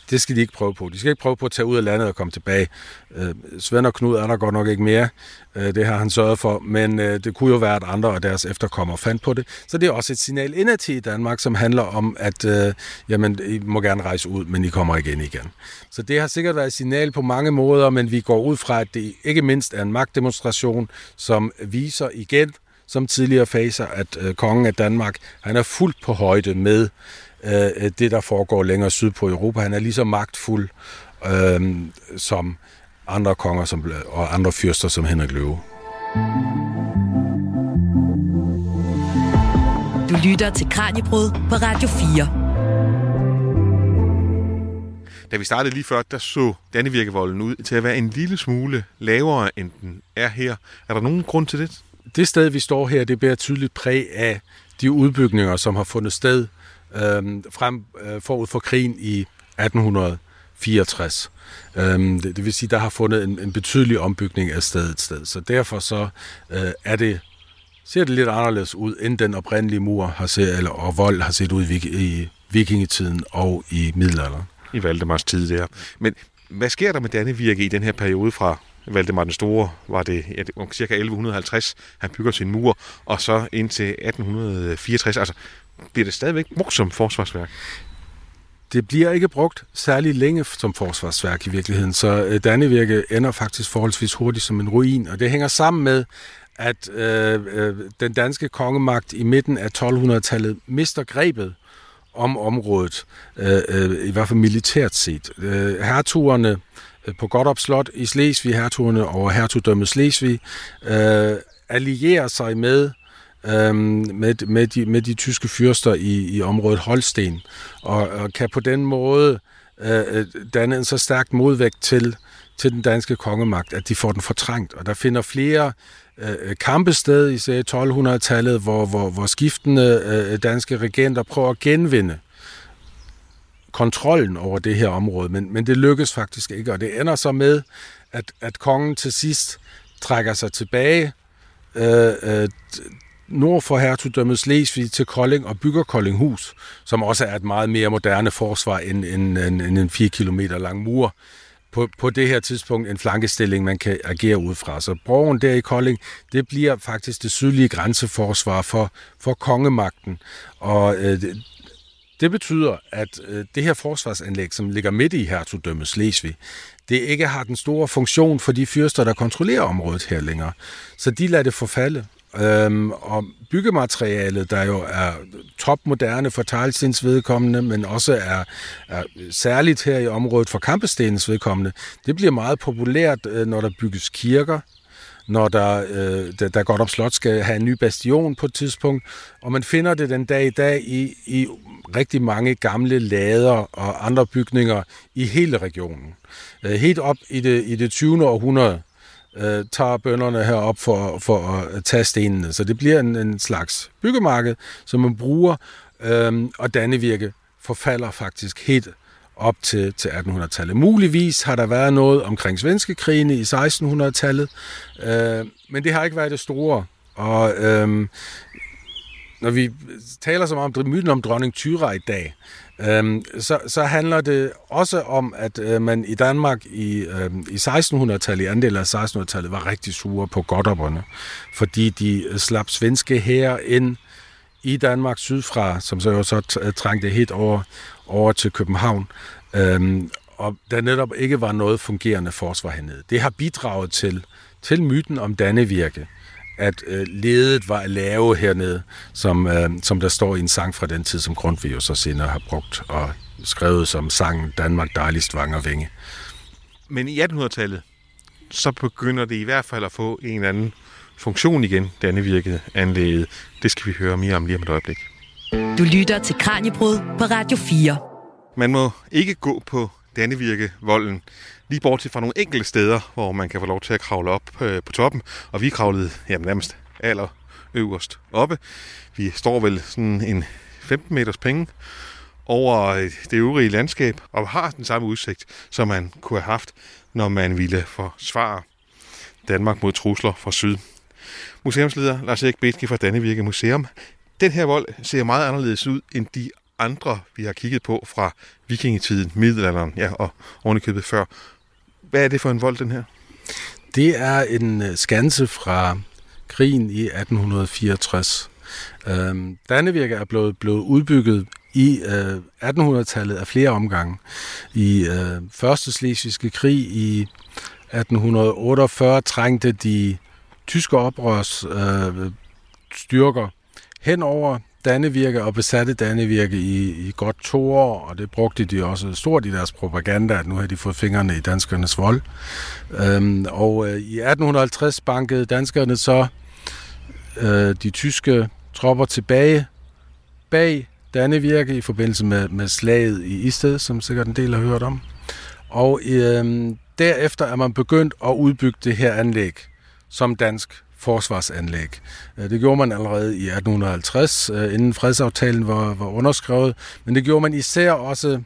det skal de ikke prøve på. De skal ikke prøve på at tage ud af landet og komme tilbage. Øh, Svend og Knud er der godt nok ikke mere. Øh, det har han sørget for. Men øh, det kunne jo være, at andre og deres efterkommere fandt på det. Så det er også et signal indad i Danmark, som handler om, at øh, jamen, I må gerne rejse ud, men I kommer igen igen. Så det har sikkert været et signal på mange måder, men vi går ud fra, at det ikke mindst er en magtdemonstration, som viser igen, som tidligere faser, at øh, kongen af Danmark, han er fuldt på højde med øh, det, der foregår længere syd på Europa. Han er lige så magtfuld øh, som andre konger som, og andre fyrster som Henrik Løve. Du lytter til Kranjebrud på Radio 4. Da vi startede lige før, der så Dannevirkevolden ud til at være en lille smule lavere, end den er her. Er der nogen grund til det? Det sted, vi står her, det bærer tydeligt præg af de udbygninger, som har fundet sted øh, frem øh, forud for krigen i 1864. Øhm, det, det vil sige, der har fundet en, en betydelig ombygning af stedet sted. Så derfor så øh, er det ser det lidt anderledes ud, end den oprindelige mur har set, eller, og vold har set ud i, i vikingetiden og i middelalderen. I Valdemars tid der. Men hvad sker der med Dannevirke i den her periode fra Valdemar den Store, var det ja, ca. 1150, han bygger sin mur, og så indtil 1864, altså bliver det stadigvæk brugt som forsvarsværk? Det bliver ikke brugt særlig længe som forsvarsværk i virkeligheden, så øh, Dannevirke ender faktisk forholdsvis hurtigt som en ruin, og det hænger sammen med, at øh, øh, den danske kongemagt i midten af 1200-tallet mister grebet om området, øh, øh, i hvert fald militært set. Øh, hertugerne øh, på Godop Slot i Slesvig, hertugerne over hertugdømmet Slesvig, øh, allierer sig med øh, øhm, med, med, de, med de tyske fyrster i, i området Holsten, og, og kan på den måde øh, øh danne en så stærkt modvægt til, til den danske kongemagt, at de får den fortrængt. Og der finder flere øh, øh kampe sted i 1200-tallet, hvor, hvor, hvor skiftende øh, danske regenter prøver at genvinde kontrollen over det her område, men, men det lykkes faktisk ikke, og det ender så med, at, at kongen til sidst trækker sig tilbage øh, øh, nord for hertugdømmet Slesvig til Kolding og bygger Koldinghus, som også er et meget mere moderne forsvar end, end, end, end en 4 km lang mur. På, på det her tidspunkt en flankestilling, man kan agere ud fra. Så broen der i Kolding, det bliver faktisk det sydlige grænseforsvar for, for kongemagten. Og øh, det betyder, at øh, det her forsvarsanlæg, som ligger midt i hertugdømmet Slesvig, det ikke har den store funktion for de fyrster, der kontrollerer området her længere. Så de lader det forfalde. Øhm, og byggematerialet, der jo er topmoderne for teglstens vedkommende, men også er, er særligt her i området for kampestenens vedkommende, det bliver meget populært, øh, når der bygges kirker, når der, øh, der, der godt op Slot skal have en ny bastion på et tidspunkt, og man finder det den dag i dag i, i rigtig mange gamle lader og andre bygninger i hele regionen. Øh, helt op i det, i det 20. århundrede øh, tager bønderne herop for, for at tage stenene. Så det bliver en, en slags byggemarked, som man bruger, øh, og Dannevirke forfalder faktisk helt op til, til 1800-tallet. Muligvis har der været noget omkring svenske krigene i 1600-tallet, øh, men det har ikke været det store. Og øh, når vi taler så meget om myten om dronning Tyra i dag, øhm, så, så handler det også om, at øh, man i Danmark i, øh, i 1600-tallet, i andel af 1600-tallet, var rigtig sure på goddopperne, fordi de øh, slap svenske her ind i Danmark sydfra, som så jo så øh, trængte helt over, over til København, øhm, og der netop ikke var noget fungerende forsvar hernede. Det har bidraget til, til myten om Dannevirke at øh, ledet var lave hernede, som, øh, som der står i en sang fra den tid, som Grundtvig jo så senere har brugt og skrevet som sangen Danmark dejligst vanger vinge. Men i 1800-tallet, så begynder det i hvert fald at få en eller anden funktion igen, denne virkede anlægget. Det skal vi høre mere om lige om et øjeblik. Du lytter til Kranjebrud på Radio 4. Man må ikke gå på Dannevirke volden lige bortset fra nogle enkelte steder, hvor man kan få lov til at kravle op øh, på toppen. Og vi kravlede jamen, nærmest aller øverst oppe. Vi står vel sådan en 15 meters penge over øh, det øvrige landskab, og har den samme udsigt, som man kunne have haft, når man ville forsvare Danmark mod trusler fra syd. Museumsleder Lars Erik Betke fra Dannevirke Museum. Den her vold ser meget anderledes ud end de andre, vi har kigget på fra vikingetiden, middelalderen, ja, og ovenikøbet før. Hvad er det for en vold, den her? Det er en øh, skanse fra krigen i 1864. Øhm, Dannevirke er blevet, blevet udbygget i øh, 1800-tallet af flere omgange. I øh, Første Slesvigske krig i 1848 trængte de tyske oprørs øh, styrker hen over Dannevirke og besatte Dannevirke i, i godt to år, og det brugte de også stort i deres propaganda, at nu har de fået fingrene i danskernes vold. Øhm, og øh, i 1850 bankede danskerne så øh, de tyske tropper tilbage bag Dannevirke i forbindelse med, med slaget i Isted, som sikkert en del har hørt om. Og øh, derefter er man begyndt at udbygge det her anlæg som dansk forsvarsanlæg. Øh, det gjorde man allerede i 1850, øh, inden fredsaftalen var, var underskrevet, men det gjorde man især også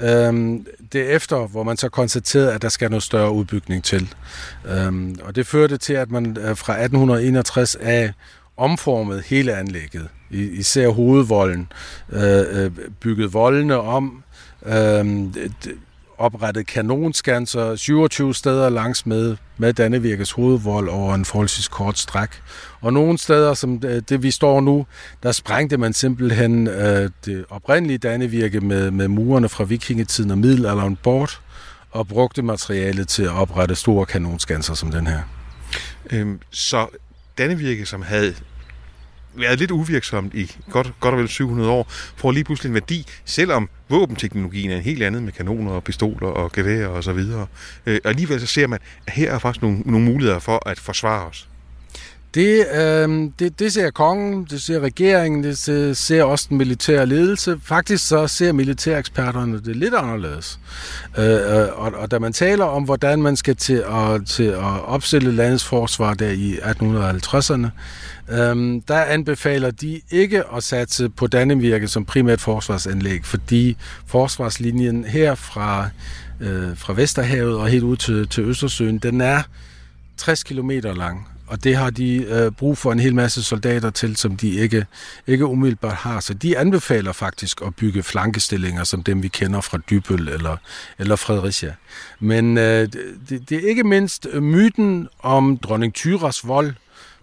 øhm, derefter, hvor man så konstaterede, at der skal noget større udbygning til. Øhm, og det førte til, at man øh, fra 1861 af omformede hele anlægget, især hovedvolden, øh, byggede voldene om, øh, oprettet kanonskanser 27 steder langs med, med Dannevirkes hovedvold over en forholdsvis kort stræk. Og nogle steder, som det, det vi står nu, der sprængte man simpelthen øh, det oprindelige Dannevirke med, med murerne fra vikingetiden og middelalderen bort, og brugte materialet til at oprette store kanonskanser som den her. Øhm, så Dannevirke, som havde været lidt uvirksomt i godt, godt og vel 700 år, får lige pludselig en værdi, selvom våbenteknologien er en helt andet med kanoner og pistoler og geværer og så videre. Øh, og alligevel så ser man, at her er faktisk nogle, nogle muligheder for at forsvare os. Det, øh, det, det ser kongen, det ser regeringen, det ser, ser også den militære ledelse. Faktisk så ser militæreksperterne det lidt anderledes. Øh, øh og, og da man taler om, hvordan man skal til at, til at opstille landets forsvar der i 1850'erne, øh, der anbefaler de ikke at satse på Dannevirke som primært forsvarsanlæg, fordi forsvarslinjen her fra, øh, fra Vesterhavet og helt ud til, til Østersøen, den er 60 km lang og det har de øh, brug for en hel masse soldater til, som de ikke, ikke umiddelbart har. Så de anbefaler faktisk at bygge flankestillinger, som dem vi kender fra Dybøl eller, eller Fredericia. Men øh, det, det er ikke mindst myten om dronning Tyras vold,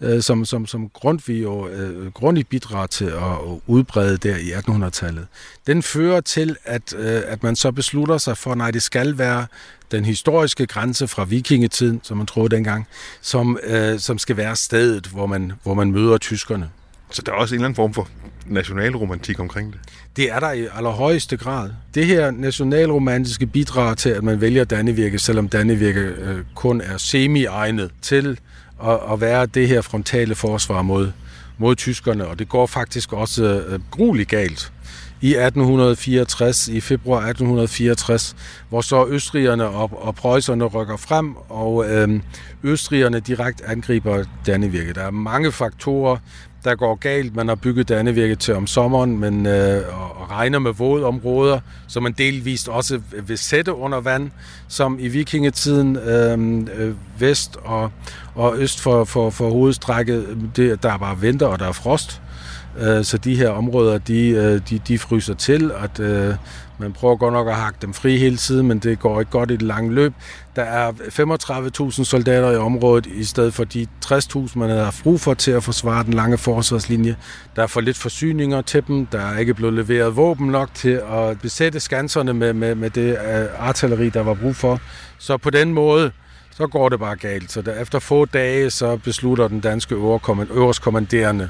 øh, som, som, som Grundtvig jo øh, grundigt bidrager til at udbrede der i 1800-tallet. Den fører til, at, øh, at man så beslutter sig for, nej, det skal være den historiske grænse fra vikingetiden, som man troede dengang, som, øh, som skal være stedet, hvor man, hvor man møder tyskerne. Så der er også en eller anden form for nationalromantik omkring det? Det er der i allerhøjeste grad. Det her nationalromantiske bidrag til, at man vælger Dannevirke, selvom Dannevirke øh, kun er semi-egnet til at, at være det her frontale forsvar mod, mod tyskerne, og det går faktisk også øh, grueligt galt i 1864, i februar 1864, hvor så østrigerne og, og preusserne rykker frem, og øh, østrigerne direkte angriber Dannevirke. Der er mange faktorer, der går galt. Man har bygget Dannevirke til om sommeren, men øh, og regner med vådområder, som man delvist også vil sætte under vand, som i vikingetiden øhm, øh, vest og, og øst for, for, for hovedstrækket, det, der er bare vinter og der er frost. Øh, så de her områder, de, øh, de, de fryser til, at øh, man prøver godt nok at hakke dem fri hele tiden, men det går ikke godt i det lange løb. Der er 35.000 soldater i området, i stedet for de 60.000, man havde brug for til at forsvare den lange forsvarslinje. Der er for lidt forsyninger til dem, der er ikke blevet leveret våben nok til at besætte skanserne med, med, med det øh, artilleri, der var brug for. Så på den måde, så går det bare galt. Så der, efter få dage, så beslutter den danske øverstkommanderende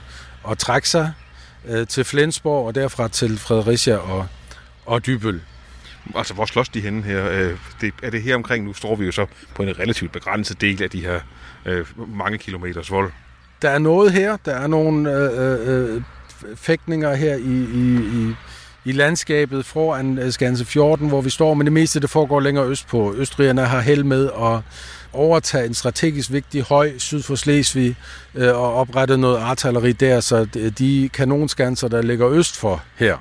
at trække sig øh, til Flensborg og derfra til Fredericia og, og Dybøl. Altså, hvor slås de henne her? Øh, det, er det her omkring? Nu står vi jo så på en relativt begrænset del af de her øh, mange kilometers vold. Der er noget her. Der er nogle øh, øh, fægtninger her i, i, i, i landskabet foran øh, Skanse 14, hvor vi står, men det meste det foregår længere øst på. Østrigerne har held med at overtage en strategisk vigtig høj syd for Slesvig øh, og oprette noget artilleri der, så de kanonskanser, der ligger øst for her,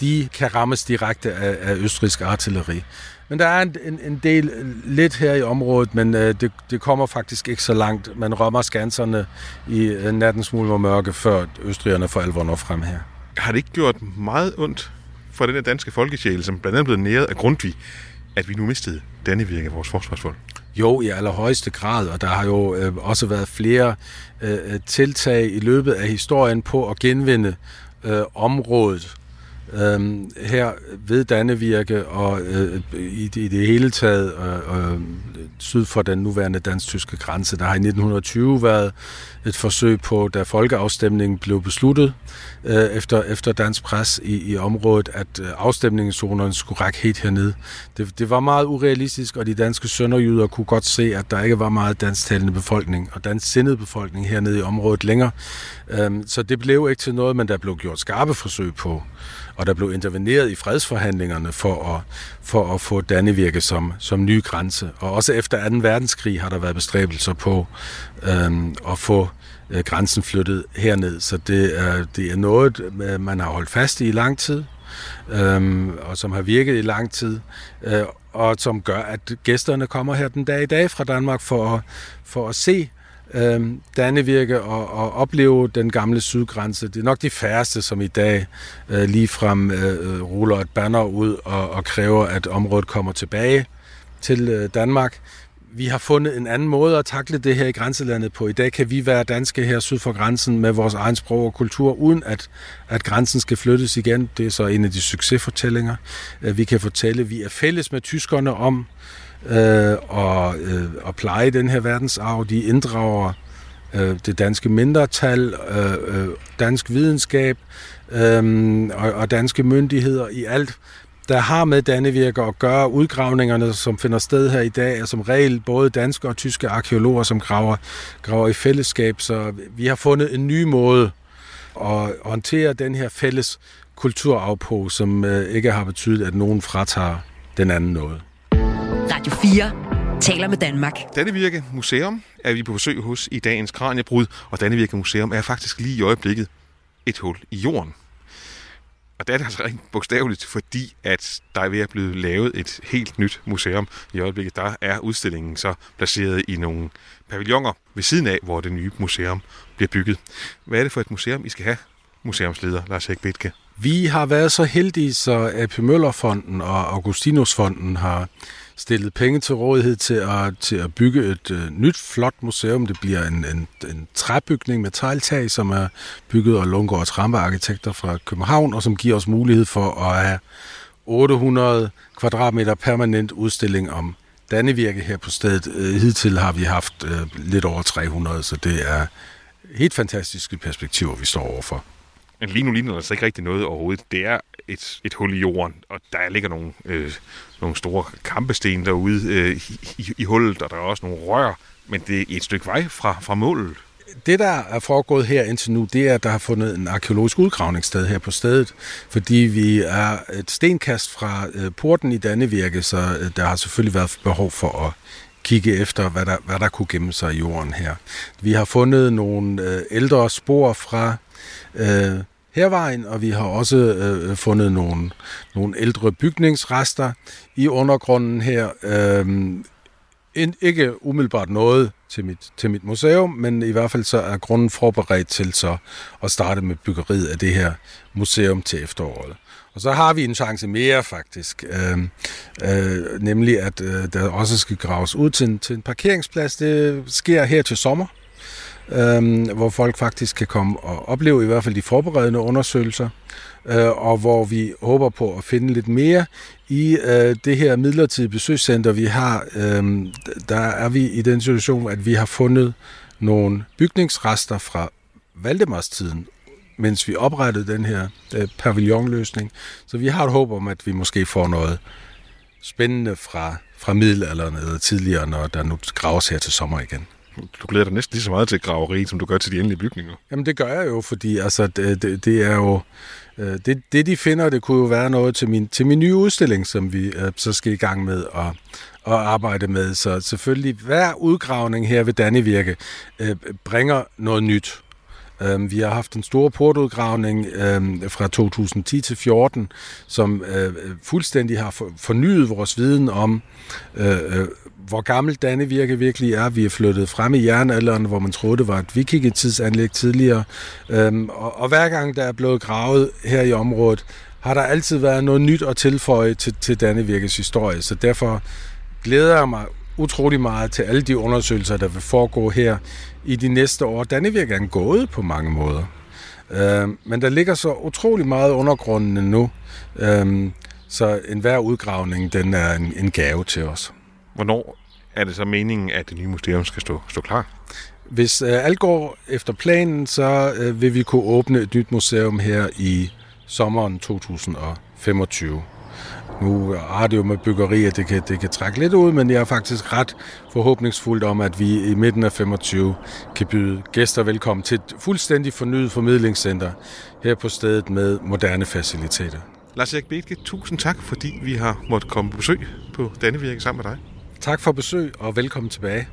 de kan rammes direkte af, af østrisk artilleri. Men der er en, en, en del øh, lidt her i området, men øh, det, det kommer faktisk ikke så langt. Man rømmer skanserne i øh, nattens mulm og mørke, før østrigerne for alvor når frem her. Har det ikke gjort meget ondt for den danske folkesjæl, som blandt andet blev næret af Grundtvig, at vi nu mistede Dannevirke, vores forsvarsfolk? Jo, i allerhøjeste grad, og der har jo øh, også været flere øh, øh tiltag i løbet af historien på at genvinde øh, området. Øh, her ved Dannevirke og øh, i, i det hele taget øh, øh, syd for den nuværende dansk-tyske grænse. Der har i 1920 været et forsøg på, da folkeafstemningen blev besluttet øh, efter, efter dansk pres i, i området, at øh, afstemningszonerne skulle række helt herned. Det, det var meget urealistisk, og de danske sønderjyder kunne godt se, at der ikke var meget dansktalende befolkning og dansk befolkning hernede i området længere. Øh, så det blev ikke til noget, men der blev gjort skarpe forsøg på og der blev interveneret i fredsforhandlingerne for at, for at få Dannevirke som, som ny grænse. Og også efter 2. verdenskrig har der været bestræbelser på øhm, at få øh, grænsen flyttet herned. Så det er, det er noget, øh, man har holdt fast i i lang tid, øhm, og som har virket i lang tid, øh, og som gør, at gæsterne kommer her den dag i dag fra Danmark for, for at se øh, Dannevirke og, og opleve den gamle sydgrænse. Det er nok de færreste, som i dag øh, ligefrem øh, øh, ruller et banner ud og, og kræver, at området kommer tilbage til øh, Danmark. Vi har fundet en anden måde at takle det her i grænselandet på. I dag kan vi være danske her syd for grænsen med vores egen sprog og kultur, uden at, at grænsen skal flyttes igen. Det er så en af de succesfortællinger. Øh, vi kan fortælle, vi er fælles med tyskerne om, øh, Øh, og, øh, og pleje den her verdensarv. De inddrager øh, det danske mindretal, øh, øh, dansk videnskab øh, og, og danske myndigheder i alt, der har med Dannevirke at gøre. Udgravningerne, som finder sted her i dag, er som regel både danske og tyske arkeologer, som graver, graver i fællesskab. Så vi har fundet en ny måde at håndtere den her fælles kulturarv på, som øh, ikke har betydet, at nogen fratager den anden noget. Radio 4 taler med Danmark. Dannevirke Museum er vi på besøg hos i dagens Kranjebrud, og Dannevirke Museum er faktisk lige i øjeblikket et hul i jorden. Og det er det altså rent bogstaveligt, fordi at der er ved at blive lavet et helt nyt museum i øjeblikket. Der er udstillingen så placeret i nogle pavilloner ved siden af, hvor det nye museum bliver bygget. Hvad er det for et museum, I skal have, museumsleder Lars Bitke? Vi har været så heldige, så AP Møllerfonden og Augustinusfonden har stillet penge til rådighed til at, til at bygge et øh, nyt, flot museum. Det bliver en, en, en træbygning med tegltag, som er bygget af Lundgaard og Trampe arkitekter fra København, og som giver os mulighed for at have 800 kvadratmeter permanent udstilling om Dannevirke her på stedet. Øh, hidtil har vi haft øh, lidt over 300, så det er helt fantastiske perspektiver, vi står overfor. Men lige nu ligner der altså ikke rigtig noget overhovedet. Det er et, et hul i jorden, og der ligger nogle, øh, nogle store kampesten derude øh, i, i hullet, og der er også nogle rør, men det er et stykke vej fra, fra målet. Det, der er foregået her indtil nu, det er, at der har fundet en arkeologisk udgravningssted her på stedet, fordi vi er et stenkast fra øh, porten i Dannevirke, så øh, der har selvfølgelig været behov for at kigge efter, hvad der, hvad der kunne gemme sig i jorden her. Vi har fundet nogle øh, ældre spor fra øh, hervejen, og vi har også øh, fundet nogle, nogle ældre bygningsrester i undergrunden her. Øh, ikke umiddelbart noget til mit, til mit museum, men i hvert fald så er grunden forberedt til så at starte med byggeriet af det her museum til efteråret. Og så har vi en chance mere faktisk, øh, øh, nemlig at øh, der også skal graves ud til en, til en parkeringsplads. Det sker her til sommer, øh, hvor folk faktisk kan komme og opleve i hvert fald de forberedende undersøgelser, øh, og hvor vi håber på at finde lidt mere i øh, det her midlertidige besøgscenter, vi har. Øh, der er vi i den situation, at vi har fundet nogle bygningsrester fra Valdemarstiden, mens vi oprettede den her øh, pavillonløsning. Så vi har et håb om, at vi måske får noget spændende fra, fra middelalderen eller tidligere, når der nu graves her til sommer igen du glæder dig næsten lige så meget til graveri, som du gør til de endelige bygninger. Jamen det gør jeg jo, fordi altså, det, det, det er jo... Øh, det, det, de finder, det kunne jo være noget til min, til min nye udstilling, som vi øh, så skal i gang med at, at arbejde med. Så selvfølgelig, hver udgravning her ved Dannevirke øh, bringer noget nyt. Øh, vi har haft en stor portudgravning øh, fra 2010 til 14, som øh, fuldstændig har fornyet vores viden om, øh, øh hvor gammel Dannevirke virkelig er. Vi er flyttet frem i jernalderen, hvor man troede, det var et vikingetidsanlæg tidligere. Øhm, og, og hver gang der er blevet gravet her i området, har der altid været noget nyt at tilføje til, til Dannevirkes historie, så derfor glæder jeg mig utrolig meget til alle de undersøgelser, der vil foregå her i de næste år. Dannevirke er gået på mange måder. Øh, men der ligger så utrolig meget undergrunden nu, øh, så enhver udgravning, den er en, en gave til os. Hvornår er det så meningen, at det nye museum skal stå, stå klar? Hvis øh, alt går efter planen, så øh, vil vi kunne åbne et nyt museum her i sommeren 2025. Nu har det jo med byggeri, at det kan, det kan trække lidt ud, men jeg er faktisk ret forhåbningsfuldt om, at vi i midten af 25 kan byde gæster velkommen til et fuldstændig fornyet formidlingscenter her på stedet med moderne faciliteter. Lars Erik Bethke, tusind tak, fordi vi har måttet komme på besøg på Dannevirke sammen med dig. Tak for besøg, og velkommen tilbage.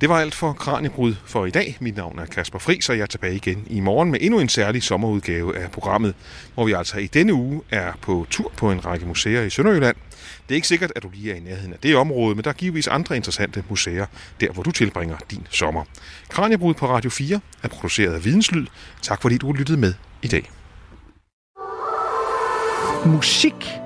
Det var alt for Kranjebrud for i dag. Mit navn er Kasper Fris, og jeg er tilbage igen i morgen med endnu en særlig sommerudgave af programmet, hvor vi altså i denne uge er på tur på en række museer i Sønderjylland. Det er ikke sikkert, at du lige er i nærheden af det område, men der er givetvis andre interessante museer, der hvor du tilbringer din sommer. Kranjebrud på Radio 4 er produceret af Videnslyd. Tak fordi du lyttede med i dag. Musik